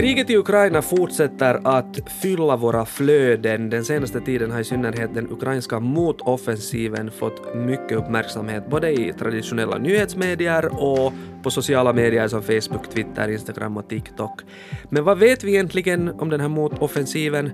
Kriget i Ukraina fortsätter att fylla våra flöden. Den senaste tiden har i synnerhet den ukrainska motoffensiven fått mycket uppmärksamhet både i traditionella nyhetsmedier och på sociala medier som Facebook, Twitter, Instagram och TikTok. Men vad vet vi egentligen om den här motoffensiven?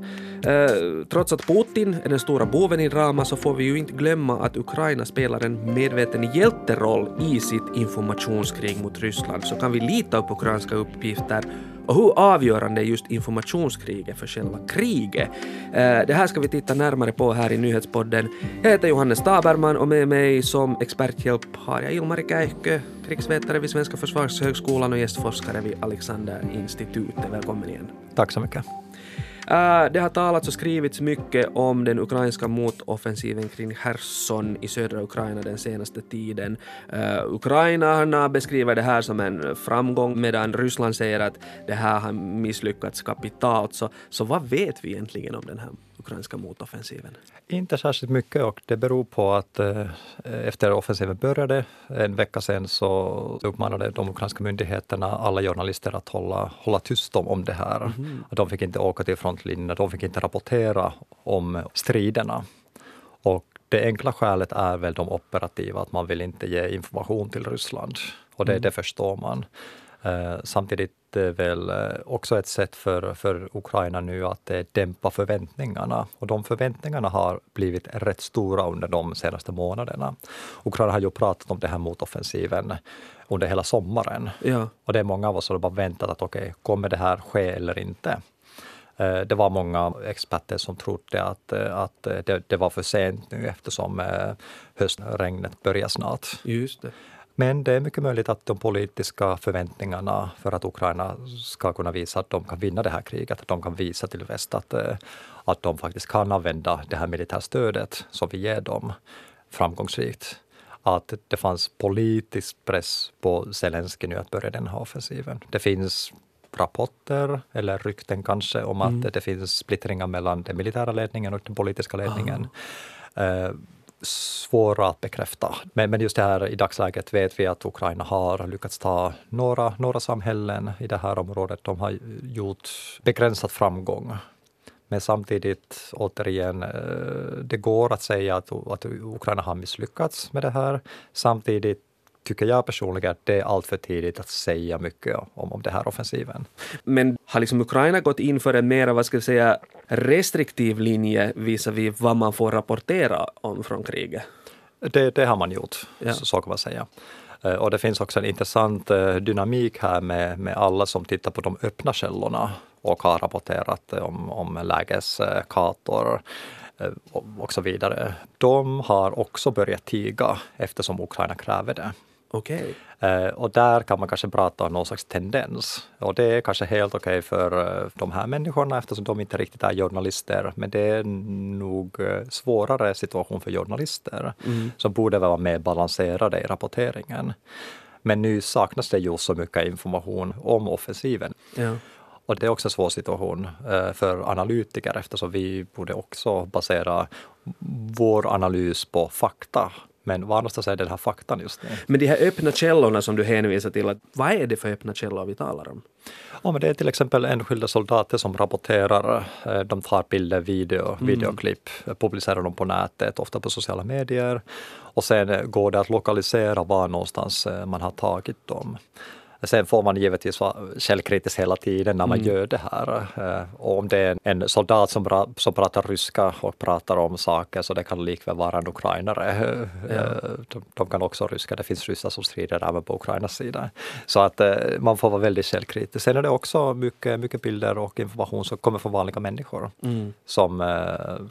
Eh, trots att Putin är den stora boven i dramat så får vi ju inte glömma att Ukraina spelar en medveten hjälteroll i sitt informationskrig mot Ryssland. Så kan vi lita på ukrainska uppgifter och hur avgörande är just informationskriget för själva kriget? Eh, det här ska vi titta närmare på här i nyhetspodden. Jag heter Johannes Taberman och med mig som experthjälp har jag Ilmari Käihkö, krigsvetare vid Svenska försvarshögskolan och gästforskare vid Alexander-institutet. Välkommen igen. Tack så mycket. Uh, det har talats och skrivits mycket om den ukrainska motoffensiven kring Cherson i södra Ukraina den senaste tiden. Äh, uh, Ukrainarna beskriver det här som en framgång medan Ryssland säger att det här har misslyckats kapitalt. Så, så vad vet vi egentligen om den här ukrainska motoffensiven? Inte särskilt mycket och det beror på att eh, efter offensiven började en vecka sedan så uppmanade de ukrainska myndigheterna alla journalister att hålla, hålla tyst om, om det här. Mm. De fick inte åka till frontlinjerna, de fick inte rapportera om striderna. Och det enkla skälet är väl de operativa, att man vill inte ge information till Ryssland. Och det, mm. det förstår man. Eh, samtidigt är väl eh, också ett sätt för, för Ukraina nu att eh, dämpa förväntningarna. Och de förväntningarna har blivit rätt stora under de senaste månaderna. Ukraina har ju pratat om det här motoffensiven under hela sommaren. Ja. Och det är många av oss som har bara väntat att okej, okay, kommer det här ske eller inte? Det var många experter som trodde att, att det, det var för sent nu eftersom höstregnet börjar snart. Just det. Men det är mycket möjligt att de politiska förväntningarna för att Ukraina ska kunna visa att de kan vinna det här kriget, att de kan visa till väst att, eh, att de faktiskt kan använda det här militärstödet som vi ger dem framgångsrikt. Att det fanns politisk press på Zelenskyj nu att börja den här offensiven. Det finns rapporter eller rykten kanske om att mm. det finns splittringar mellan den militära ledningen och den politiska ledningen. Uh, svåra att bekräfta. Men, men just det här i dagsläget vet vi att Ukraina har lyckats ta några, några samhällen i det här området. De har gjort begränsad framgång. Men samtidigt, återigen, eh, det går att säga att, att Ukraina har misslyckats med det här. Samtidigt tycker jag personligen att det är allt för tidigt att säga mycket om, om det här offensiven. Men har liksom Ukraina gått in för en mer, vad ska jag säga, restriktiv linje visavi vad man får rapportera om från kriget? Det, det har man gjort, ja. så, så kan man säga. Eh, och det finns också en intressant eh, dynamik här med, med alla som tittar på de öppna källorna och har rapporterat om, om lägeskartor och så vidare. De har också börjat tiga eftersom Ukraina kräver det. Okay. Eh, och där kan man kanske prata om någon slags tendens. Och det är kanske helt okej okay för eh, de här människorna eftersom de inte riktigt är journalister. Men det är nog eh, svårare situation för journalister mm. som borde vara mer balanserade i rapporteringen. Men nu saknas det ju så mycket information om offensiven. Ja. Och det är också en svår situation för analytiker eftersom vi borde också basera vår analys på fakta men var någonstans är den här faktan just nu? Men de här öppna källorna som du hänvisar till, vad är det för öppna källor vi talar om? Ja, men det är till exempel enskilda soldater som rapporterar. Eh, de tar bilder, video, mm. videoklipp, publicerar dem på nätet, ofta på sociala medier. Och sen går det att lokalisera var någonstans eh, man har tagit dem. Sen får man givetvis vara källkritisk hela tiden när man mm. gör det här. Eh, och om det är en soldat som, som pratar ryska och pratar om saker så det kan likväl vara en ukrainare. Ja. Eh, de, de, kan också ryska, det finns ryssar som strider även på Ukrainas sida. Så att eh, man får vara väldigt källkritisk. Sen är det också mycket, mycket bilder och information som kommer från vanliga människor mm. som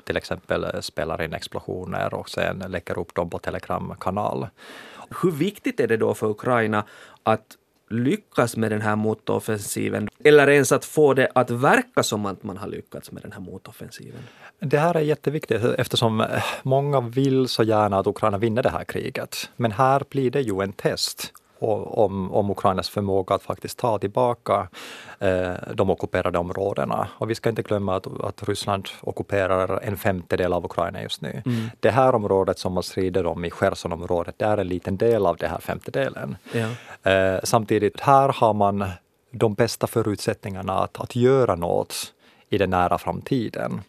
till exempel spelar in explosioner och sen lägger upp dem på Telegram-kanal. Hur viktigt är det då för Ukraina att lyckas med den här motoffensiven eller ens att få det att verka som att man har lyckats med den här motoffensiven? Det här är jätteviktigt eftersom eh, många vill så gärna att Ukraina vinner det här kriget. Men här blir det ju en test om, om Ukrainas förmåga att faktiskt ta tillbaka eh, de ockuperade områdena. Och vi ska inte glömma att, att Ryssland ockuperar en femtedel av Ukraina just nu. Mm. Det här området som man strider om i Chersonområdet, det är en liten del av den här femtedelen. Ja. Eh, samtidigt, här har man de bästa förutsättningarna att, att göra något i den nära framtiden.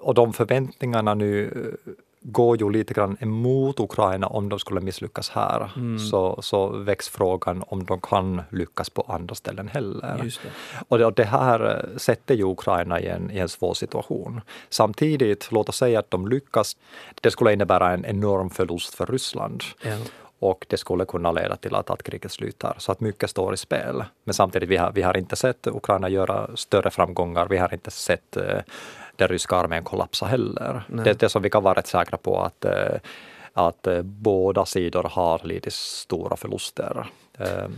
Och de förväntningarna nu går ju lite grann emot Ukraina om de skulle misslyckas här. Mm. Så, så väcks frågan om de kan lyckas på andra ställen heller. Det. Och, det, och det här sätter ju Ukraina i en, i en svår situation. Samtidigt, låt oss säga att de lyckas, det skulle innebära en enorm förlust för Ryssland. Ja och det skulle kunna leda till att, att kriget slutar. Så att mycket står i spel. Men samtidigt, vi har, vi har inte sett Ukraina göra större framgångar. Vi har inte sett eh, den ryska armén kollapsa heller. Det, det som vi kan vara rätt säkra på att, eh, att eh, båda sidor har lidit stora förluster. Eh,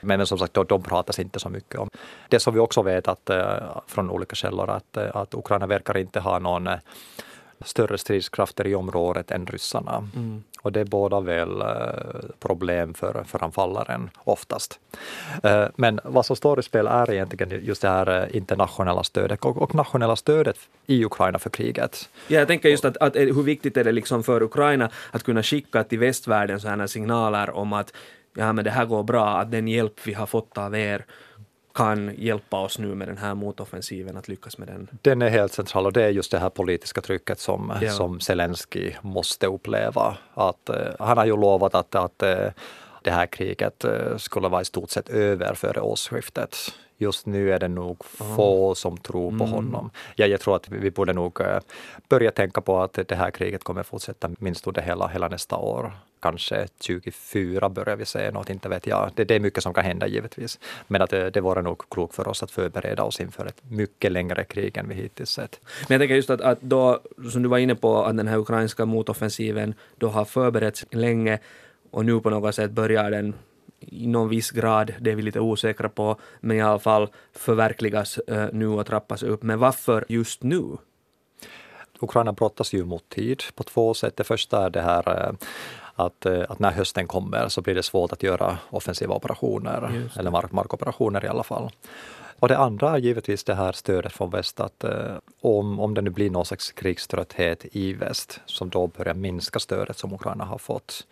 men som sagt, de pratas inte så mycket om. Det som vi också vet att, från olika källor att, att Ukraina verkar inte ha någon större stridskrafter i området än ryssarna. Mm. Och det är båda väl eh, problem för, för anfallaren oftast. Eh, men vad som står i spel är egentligen just det här eh, internationella stödet och, och nationella stödet i Ukraina för kriget. Ja, jag tänker just att, att hur viktigt är det liksom för Ukraina att kunna skicka till västvärlden sådana signaler om att ja, men det här går bra, att den hjälp vi har fått av er kan hjälpa oss nu med den här motoffensiven att lyckas med den. Den är helt central och det är just det här politiska trycket som, ja. som Zelensky måste uppleva. Att, uh, han har ju lovat att, att uh, det här kriget uh, skulle vara i stort sett över före årsskiftet just nu är det nog få som tror på mm. honom. Ja, jag tror att vi borde nog börja tänka på att det här kriget kommer fortsätta minst under hela, hela nästa år kanske 24 börjar vi se något, inte vet jag. Det, det är mycket som kan hända givetvis. Men att det, det vore nog klokt för oss att förbereda oss inför ett mycket längre krig än vi hittills sett. Men jag tänker just att, att då, som du var inne på, att den här ukrainska motoffensiven då har förberetts länge och nu på något sätt börjar den i någon viss grad, det är vi lite osäkra på, men i alla fall förverkligas uh, nu och trappas upp. Men varför just nu? Ukraina brottas ju mot tid på två sätt. Det första är det här uh, att, eh, att när hösten kommer så blir det svårt att göra offensiva operationer, eller mark markoperationer i alla fall. Och det andra är givetvis det här stödet från väst att eh, om, om det nu blir någon slags krigströtthet i väst som då börjar minska stödet som Ukraina har fått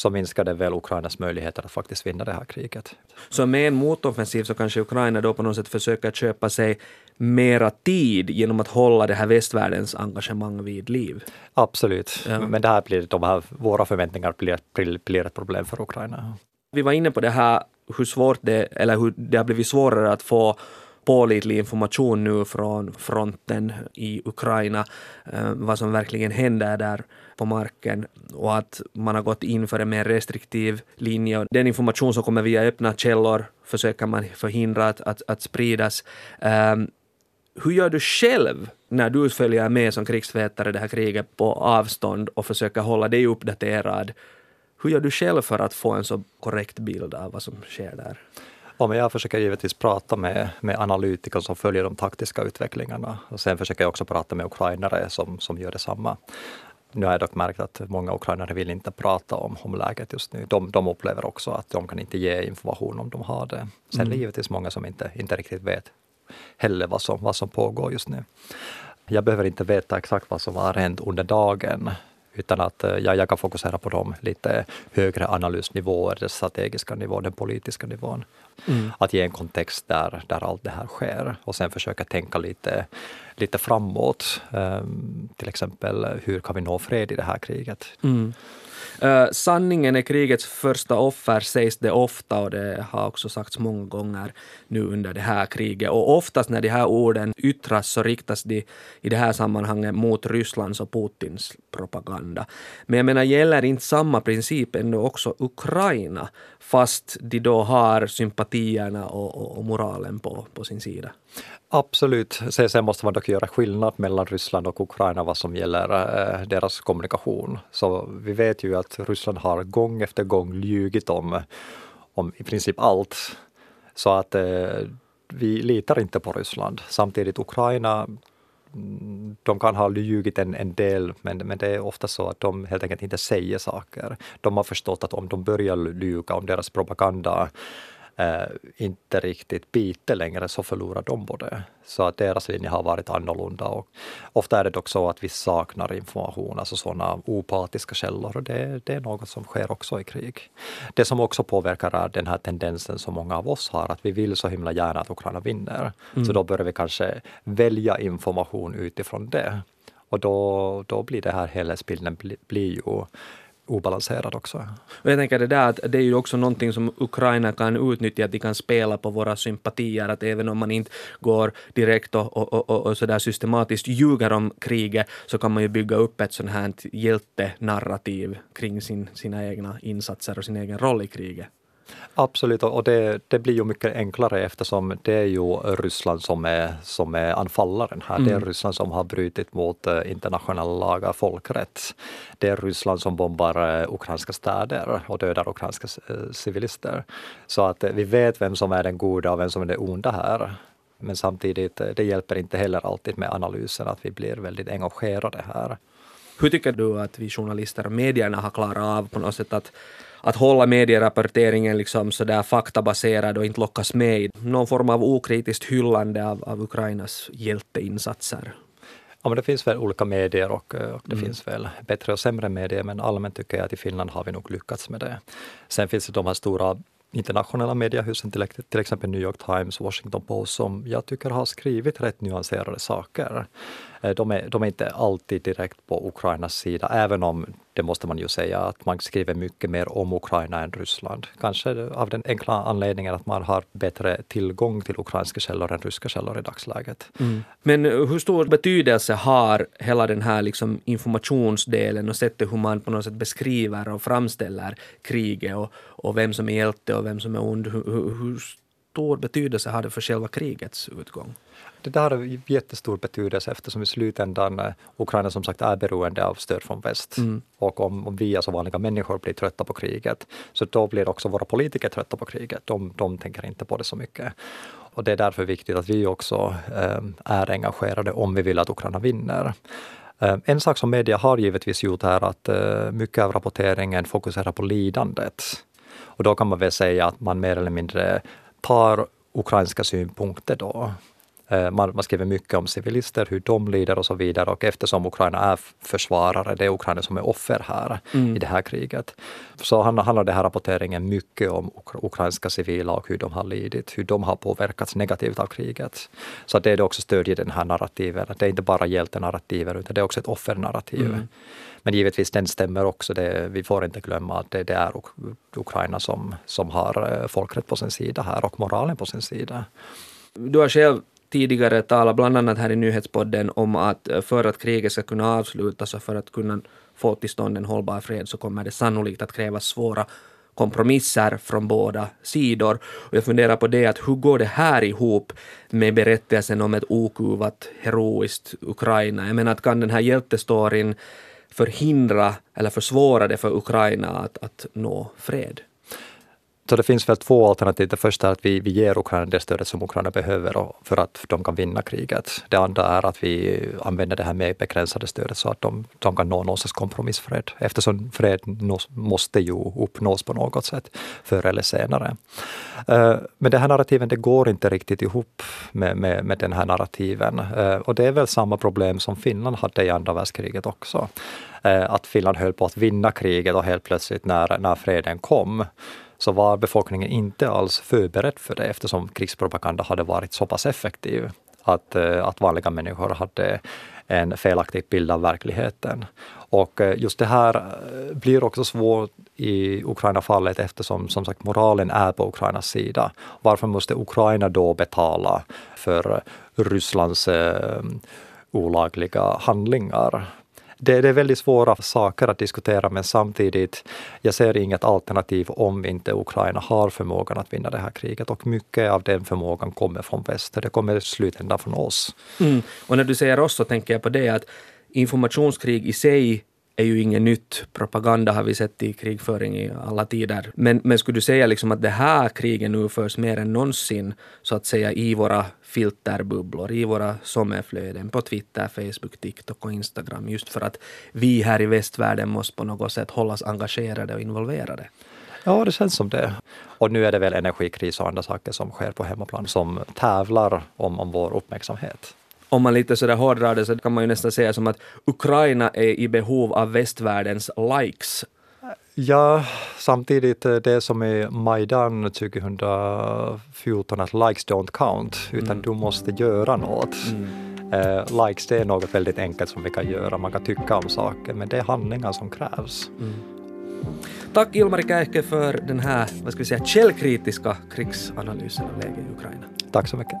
så minskar det väl Ukrainas möjligheter att faktiskt vinna det här kriget. Så med en motoffensiv så kanske Ukraina då på något sätt försöker köpa sig mera tid genom att hålla det här västvärldens engagemang vid liv? Absolut, ja. men det här blir, de här, våra förväntningar blir, blir ett problem för Ukraina. Vi var inne på det här hur svårt det, eller hur det har blivit svårare att få pålitlig information nu från fronten i Ukraina, eh, vad som verkligen händer där på marken och att man har gått in för en mer restriktiv linje. Den information som kommer via öppna källor försöker man förhindra att, att, att spridas. Um, hur gör du själv när du följer med som krigsvetare det här kriget på avstånd och försöker hålla dig uppdaterad? Hur gör du själv för att få en så korrekt bild av vad som sker där? Ja, men jag försöker givetvis prata med, med analytiker som följer de taktiska utvecklingarna. Och sen försöker jag också prata med ukrainare som, som gör detsamma. Nu har jag dock märkt att många ukrainare vill inte prata om, om läget just nu. De, de upplever också att de kan inte ge information om de har det. Sen mm. är det givetvis många som inte, inte riktigt vet heller vad som, vad som pågår just nu. Jag behöver inte veta exakt vad som har hänt under dagen, utan att eh, jag, jag kan fokusera på de lite högre analysnivåer, den strategiska nivån, den politiska nivån. Mm. Att ge en kontext där, där allt det här sker och sen försöka tänka lite, lite framåt. Um, till exempel, hur kan vi nå fred i det här kriget? Mm. Uh, sanningen är krigets första offer sägs det ofta och det har också sagts många gånger nu under det här kriget. Och oftast när de här orden yttras så riktas de i det här sammanhanget mot Rysslands och Putins propaganda. Men jag menar, gäller inte samma princip ändå också Ukraina fast de då har sympatierna och, och, och moralen på, på sin sida? Absolut. Sen måste man dock göra skillnad mellan Ryssland och Ukraina vad som gäller eh, deras kommunikation. Så vi vet ju att Ryssland har gång efter gång ljugit om, om i princip allt. Så att eh, vi litar inte på Ryssland. Samtidigt Ukraina mm, de kan ha ljugit en, en del, men, men det är ofta så att de helt enkelt inte säger saker. De har förstått att om de börjar ljuga om deras propaganda eh, inte riktigt biter längre så förlorar de på det. Så att deras linje har varit annorlunda och ofta är det dock så att vi saknar information, alltså sådana opartiska källor. Och det, det är något som sker också i krig. Det som också påverkar är den här tendensen som många av oss har, att vi vill så himla gärna att Ukraina vinner. Mm. Så då börjar vi kanske välja information utifrån det. Och då, då blir det här helhetsbilden blir, blir ju obalanserad också. Och jag tänker det där att det är ju också någonting som Ukraina kan utnyttja, att de kan spela på våra sympatier, att även om man inte går direkt och, och, och, och sådär systematiskt ljuger om kriget, så kan man ju bygga upp ett sånt här hjältenarrativ kring sin, sina egna insatser och sin egen roll i kriget. Absolut, och det, det, blir ju mycket enklare eftersom det är ju Ryssland som är, som är anfallaren här. Mm. Det är mm. Ryssland som har brutit mot eh, internationella lagar, folkrätt. Det är Ryssland som bombar eh, ukrainska städer och dödar ukrainska eh, civilister. Så att vi vet vem som är den goda och vem som är det onda här. Men samtidigt, det hjälper inte heller alltid med analysen att vi blir väldigt engagerade här. Hur tycker du att vi journalister och medierna har klarat av på något sätt att att hålla medierapporteringen liksom sådär faktabaserad och inte lockas med i någon form av okritiskt hyllande av, av Ukrainas hjälteinsatser. Ja, men det finns väl olika medier och, eh, och det mm. finns väl bättre och sämre medier, men allmänt tycker jag att i Finland har vi nog lyckats med det. Sen finns det de här stora internationella mediehusen, till, till exempel New York Times, Washington Post, som jag tycker har skrivit rätt nyanserade saker. Eh, de är, de är inte alltid direkt på Ukrainas sida, även om det måste man ju säga att man skriver mycket mer om Ukraina än Ryssland. Kanske av den enkla anledningen att man har bättre tillgång till ukrainska källor än ryska källor i dagsläget. Mm. Men eh, hur stor betydelse har hela den här liksom informationsdelen och sättet hur man på något sätt beskriver och framställer kriget och, och vem som är hjälte och vem som är ond? Hur, hur, stor betydelse har det för själva krigets utgång? Det där har jättestor betydelse eftersom i slutändan eh, Ukraina som sagt är beroende av stöd från väst. Mm. Och om, om vi, alltså vanliga människor, blir trötta på kriget, så då blir också våra politiker trötta på kriget. De, de tänker inte på det så mycket. Och det är därför viktigt att vi också eh, är engagerade om vi vill att Ukraina vinner. Eh, en sak som media har givetvis gjort är att eh, mycket av rapporteringen fokuserar på lidandet. Och då kan man väl säga att man mer eller mindre par ukrainska synpunkter då. Eh, man, man, skriver mycket om civilister, hur de lider och så vidare. Och eftersom Ukraina är försvarare, det är Ukraina som är offer här mm. i det här kriget, så handlar den här rapporteringen mycket om ukrainska civila och hur de har lidit, hur de har påverkats negativt av kriget. Så det är det också stödjer den här narrativen, det är inte bara hjältenarrativen, utan det är också ett offernarrativ. Mm. Men givetvis den stämmer också. Det, vi får inte glömma att det, det, är Ukraina som, som har eh, folkrätt på sin sida här och moralen på sin sida. Du har själv tidigare talat, bland annat här i nyhetspodden, om att eh, för att kriget ska kunna avslutas och för att kunna få till stånd en hållbar fred så kommer det sannolikt att krävas svåra kompromisser från båda sidor. Och jag funderar på det, att hur går det här ihop med berättelsen om ett okuvat, heroiskt Ukraina? Jag menar, att kan den här hjältestoryn förhindra eller försvåra det för Ukraina att, att nå fred? Så det finns väl två alternativ. Det första är att vi, vi ger Ukraina det stödet som Ukraina behöver för att de kan vinna kriget. Det andra är att vi använder det här mer begränsade stödet så att de, de kan nå någon sorts kompromissfred. Eftersom fred nås, måste ju uppnås på något sätt förr eller senare. Eh, men det här narrativen det går inte riktigt ihop med, med, med den här narrativen. Eh, och det är väl samma problem som Finland hade i andra världskriget också. Eh, att Finland höll på att vinna kriget och helt plötsligt när, när freden kom så var befolkningen inte alls förberedd för det eftersom krigspropaganda hade varit så pass effektiv att, eh, att vanliga människor hade en felaktig bild av verkligheten. Och eh, just det här eh, blir också svårt i Ukraina-fallet eftersom som sagt moralen är på Ukrainas sida. Varför måste Ukraina då betala för Rysslands olagliga handlingar? Det, det, är väldigt svåra saker att diskutera men samtidigt, jag ser inget alternativ om inte Ukraina har förmågan att vinna det här kriget och mycket av den förmågan kommer från väst. Det kommer i slutändan från oss. Mm. Och när du säger oss så tänker jag på det att informationskrig i sig är ju inget nytt. Propaganda har vi sett i krigföring i alla tider. Men, men skulle du säga liksom att det här kriget nu förs mer än någonsin så att säga i våra filterbubblor, i våra sommarflöden på Twitter, Facebook, TikTok och Instagram just för att vi här i västvärlden måste på något sätt hållas engagerade och involverade? Ja, det känns som det. Och nu är det väl energikris och andra saker som sker på hemmaplan som tävlar om, om vår uppmärksamhet om man lite sådär hårdrar det så kan man ju nästan säga som att Ukraina är i behov av västvärldens likes. Ja, samtidigt eh, det som i Majdan 2014 att likes don't count, utan mm. du måste göra något. Mm. Uh, likes det är något väldigt enkelt som vi kan göra, man kan tycka om saker, men det är handlingar som krävs. Mm. Tack Ilmari Käihke för den här, vad ska vi säga, källkritiska krigsanalysen av läget i Ukraina. Tack så mycket.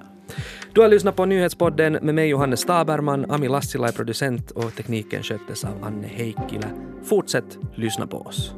Du har lyssnat på Nyhetspodden med mig Johannes Staberman, Ami Lassila är producent och tekniken sköttes av Anne Heikkilä. Fortsätt lyssna på oss.